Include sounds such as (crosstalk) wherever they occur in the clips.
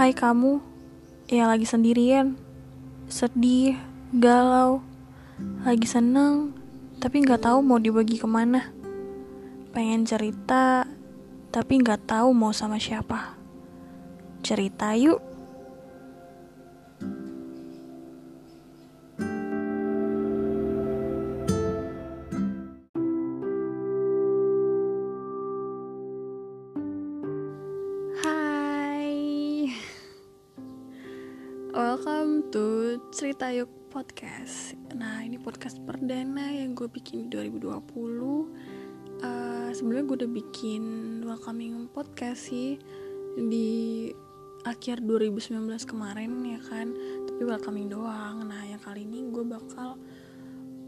Hai kamu yang lagi sendirian, sedih, galau, lagi seneng, tapi nggak tahu mau dibagi ke mana. Pengen cerita, tapi nggak tahu mau sama siapa. Cerita yuk. Welcome to Cerita Yuk Podcast. Nah ini podcast perdana yang gue bikin di 2020 uh, Sebenarnya gue udah bikin welcoming podcast sih Di akhir 2019 kemarin ya kan? Tapi welcoming doang. Nah yang kali ini gue bakal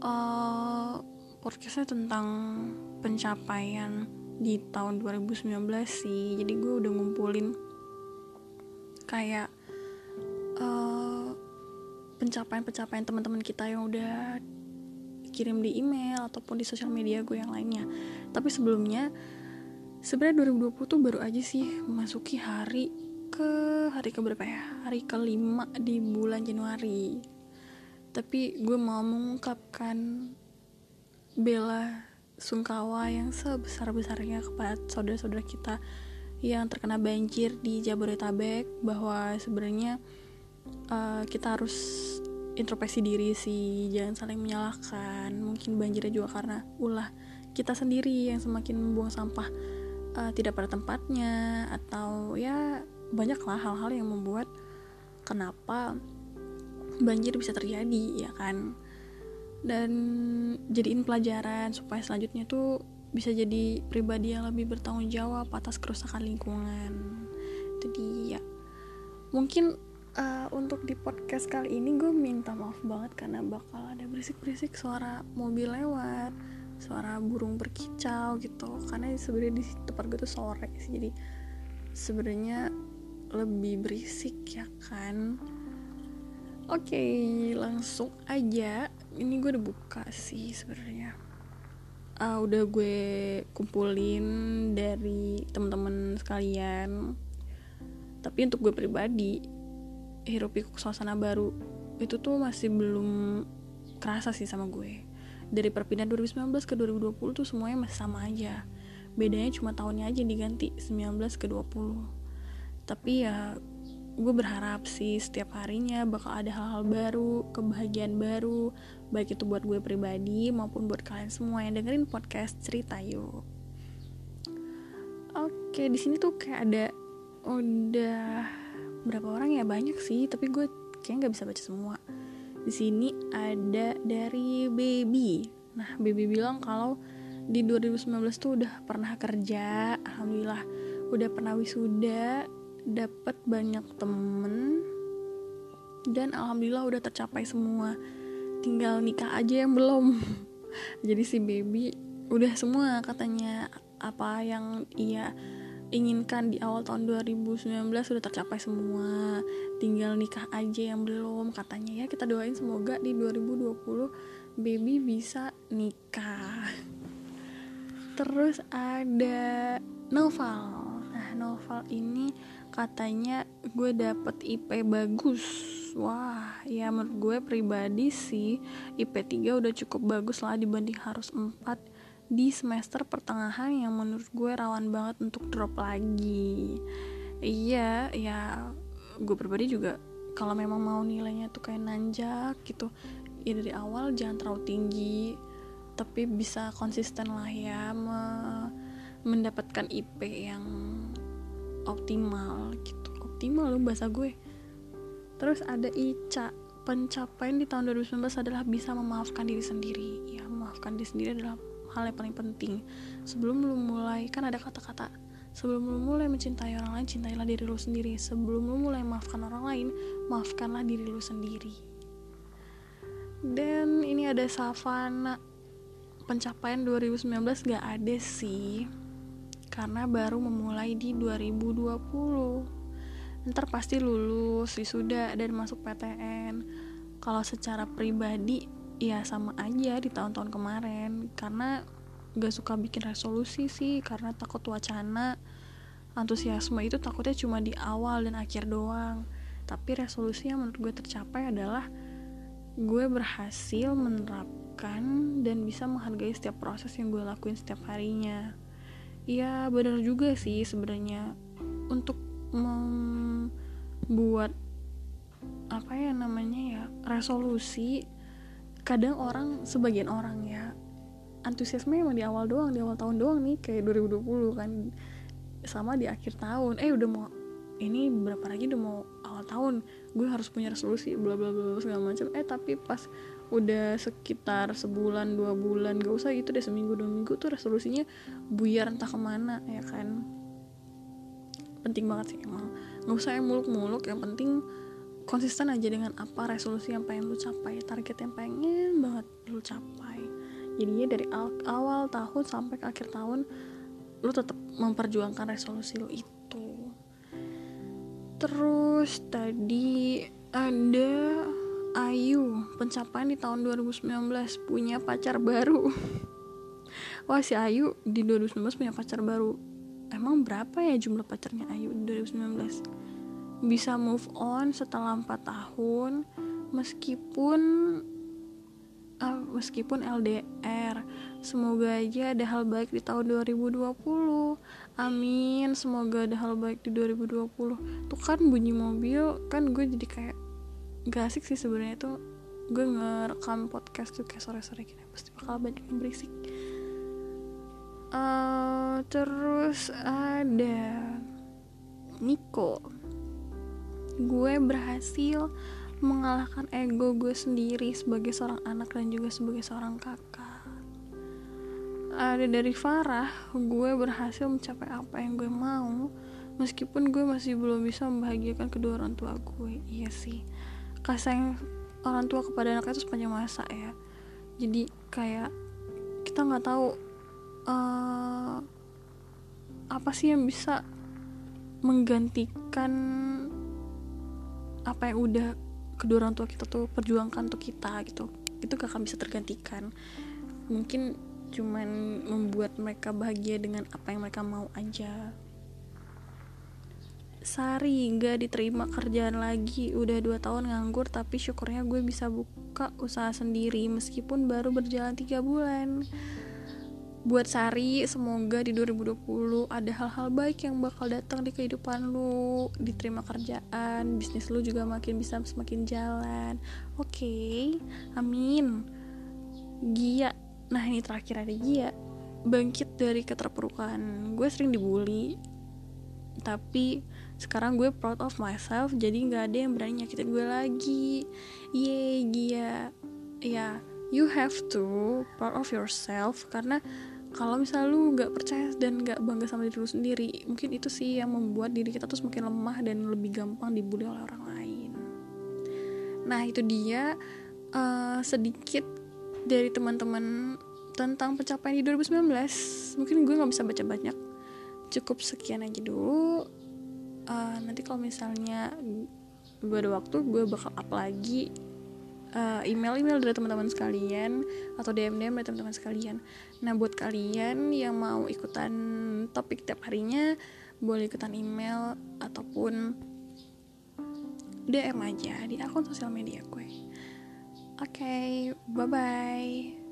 uh, Podcastnya tentang pencapaian di tahun 2019 sih. Jadi gue udah ngumpulin kayak uh, pencapaian-pencapaian teman-teman kita yang udah kirim di email ataupun di sosial media gue yang lainnya. Tapi sebelumnya sebenarnya 2020 tuh baru aja sih memasuki hari ke hari ke berapa ya? Hari kelima di bulan Januari. Tapi gue mau mengungkapkan bela sungkawa yang sebesar-besarnya kepada saudara-saudara kita yang terkena banjir di Jabodetabek bahwa sebenarnya uh, kita harus introspeksi diri sih jangan saling menyalahkan. Mungkin banjirnya juga karena ulah kita sendiri yang semakin membuang sampah uh, tidak pada tempatnya atau ya banyaklah hal-hal yang membuat kenapa banjir bisa terjadi ya kan? Dan jadiin pelajaran supaya selanjutnya tuh bisa jadi pribadi yang lebih bertanggung jawab atas kerusakan lingkungan. Itu dia. Mungkin uh, untuk di podcast kali ini gue minta maaf banget karena bakal ada berisik-berisik suara mobil lewat suara burung berkicau gitu karena sebenarnya di tempat gue tuh sore sih jadi sebenarnya lebih berisik ya kan Oke, okay, langsung aja. Ini gue udah buka sih sebenarnya. Uh, udah gue kumpulin dari teman-teman sekalian. Tapi untuk gue pribadi, hirup pikuk suasana baru itu tuh masih belum kerasa sih sama gue. Dari perpindahan 2019 ke 2020 tuh semuanya masih sama aja. Bedanya cuma tahunnya aja diganti 19 ke 20. Tapi ya gue berharap sih setiap harinya bakal ada hal-hal baru, kebahagiaan baru, baik itu buat gue pribadi maupun buat kalian semua yang dengerin podcast cerita yuk. Oke, di sini tuh kayak ada udah berapa orang ya? Banyak sih, tapi gue kayak nggak bisa baca semua. Di sini ada dari Baby. Nah, Baby bilang kalau di 2019 tuh udah pernah kerja, alhamdulillah. Udah pernah wisuda, dapat banyak temen dan alhamdulillah udah tercapai semua. Tinggal nikah aja yang belum. (laughs) Jadi si baby udah semua katanya. Apa yang ia inginkan di awal tahun 2019 sudah tercapai semua. Tinggal nikah aja yang belum katanya ya. Kita doain semoga di 2020 baby bisa nikah. Terus ada Noval. Nah Noval ini katanya gue dapet IP bagus. Wah ya menurut gue pribadi sih IP 3 udah cukup bagus lah dibanding harus 4 di semester pertengahan yang menurut gue rawan banget untuk drop lagi. Iya ya gue pribadi juga kalau memang mau nilainya tuh kayak nanjak gitu ya dari awal jangan terlalu tinggi tapi bisa konsisten lah ya me mendapatkan IP yang optimal gitu. Optimal loh bahasa gue. Terus ada Ica pencapaian di tahun 2019 adalah bisa memaafkan diri sendiri. Ya memaafkan diri sendiri adalah hal yang paling penting. Sebelum lu mulai kan ada kata-kata sebelum lu mulai mencintai orang lain cintailah diri lu sendiri. Sebelum lu mulai maafkan orang lain maafkanlah diri lu sendiri. Dan ini ada Savana. Pencapaian 2019 gak ada sih karena baru memulai di 2020 ntar pasti lulus wisuda dan masuk PTN kalau secara pribadi ya sama aja di tahun-tahun kemarin. Karena gak suka bikin resolusi sih karena takut wacana antusiasme itu takutnya cuma di awal dan akhir doang. Tapi resolusi yang menurut gue tercapai adalah gue berhasil menerapkan dan bisa menghargai setiap proses yang gue lakuin setiap harinya. Ya benar juga sih sebenarnya. Untuk membuat apa ya namanya ya resolusi kadang orang sebagian orang ya antusiasme emang di awal doang di awal tahun doang nih kayak 2020 kan. Sama di akhir tahun eh udah mau ini berapa lagi udah mau awal tahun gue harus punya resolusi bla bla bla segala macam. Eh tapi pas udah sekitar sebulan dua bulan gak usah gitu deh seminggu dua minggu tuh resolusinya buyar entah ke mana ya kan. Penting banget sih emang. Nggak usah yang muluk-muluk yang penting konsisten aja dengan apa resolusi yang pengen lu capai target yang pengen banget lu capai. Jadinya dari awal tahun sampai ke akhir tahun lu tetap memperjuangkan resolusi lu itu. Terus tadi ada Ayu pencapaian di tahun 2019 punya pacar baru. (laughs) Wah si Ayu di 2019 punya pacar baru. Emang berapa ya jumlah pacarnya Ayu di 2019 bisa move on setelah 4 tahun meskipun uh, meskipun LDR semoga aja ada hal baik di tahun 2020 amin semoga ada hal baik di 2020 tuh kan bunyi mobil kan gue jadi kayak gak asik sih sebenarnya. Tuh gue ngerekam podcast tuh kayak sore-sore gini pasti bakal banyak yang berisik. Uh, terus ada Niko gue berhasil mengalahkan ego gue sendiri sebagai seorang anak dan juga sebagai seorang kakak. Ada dari Farah gue berhasil mencapai apa yang gue mau meskipun gue masih belum bisa membahagiakan kedua orang tua gue. Iya sih kasih orang tua kepada anaknya itu sepanjang masa ya. Jadi kayak kita nggak tahu uh, apa sih yang bisa menggantikan apa yang udah kedua orang tua kita tuh perjuangkan untuk kita gitu. Itu gak akan bisa tergantikan. Mungkin cuman membuat mereka bahagia dengan apa yang mereka mau aja. Sari gak diterima kerjaan lagi. Udah dua tahun nganggur Tapi syukurnya gue bisa buka usaha sendiri Meskipun baru berjalan tiga bulan buat Sari semoga di 2020 ada hal-hal baik yang bakal datang di kehidupan lu diterima kerjaan bisnis lu juga makin bisa semakin jalan. Oke okay, amin. Gia nah ini terakhir ada Gia. Bangkit dari keterpurukan. Gue sering dibully tapi sekarang gue proud of myself jadi nggak ada yang berani nyakitin gue lagi. Yeay Gia. Ya yeah, you have to proud of yourself. Karena kalau misalnya lu nggak percaya dan nggak bangga sama diri lu sendiri mungkin itu sih yang membuat diri kita tuh semakin lemah dan lebih gampang dibully oleh orang lain. Nah itu dia uh, sedikit dari teman-teman tentang pencapaian di 2019 mungkin gue nggak bisa baca banyak. Cukup sekian aja dulu. Uh, nanti kalau misalnya gue ada waktu gue bakal up lagi uh, email-email dari teman-teman sekalian atau DM-DM dari teman-teman sekalian. Nah, buat kalian yang mau ikutan topik tiap harinya, boleh ikutan email ataupun DM aja di akun sosial media gue. Oke, okay, bye-bye.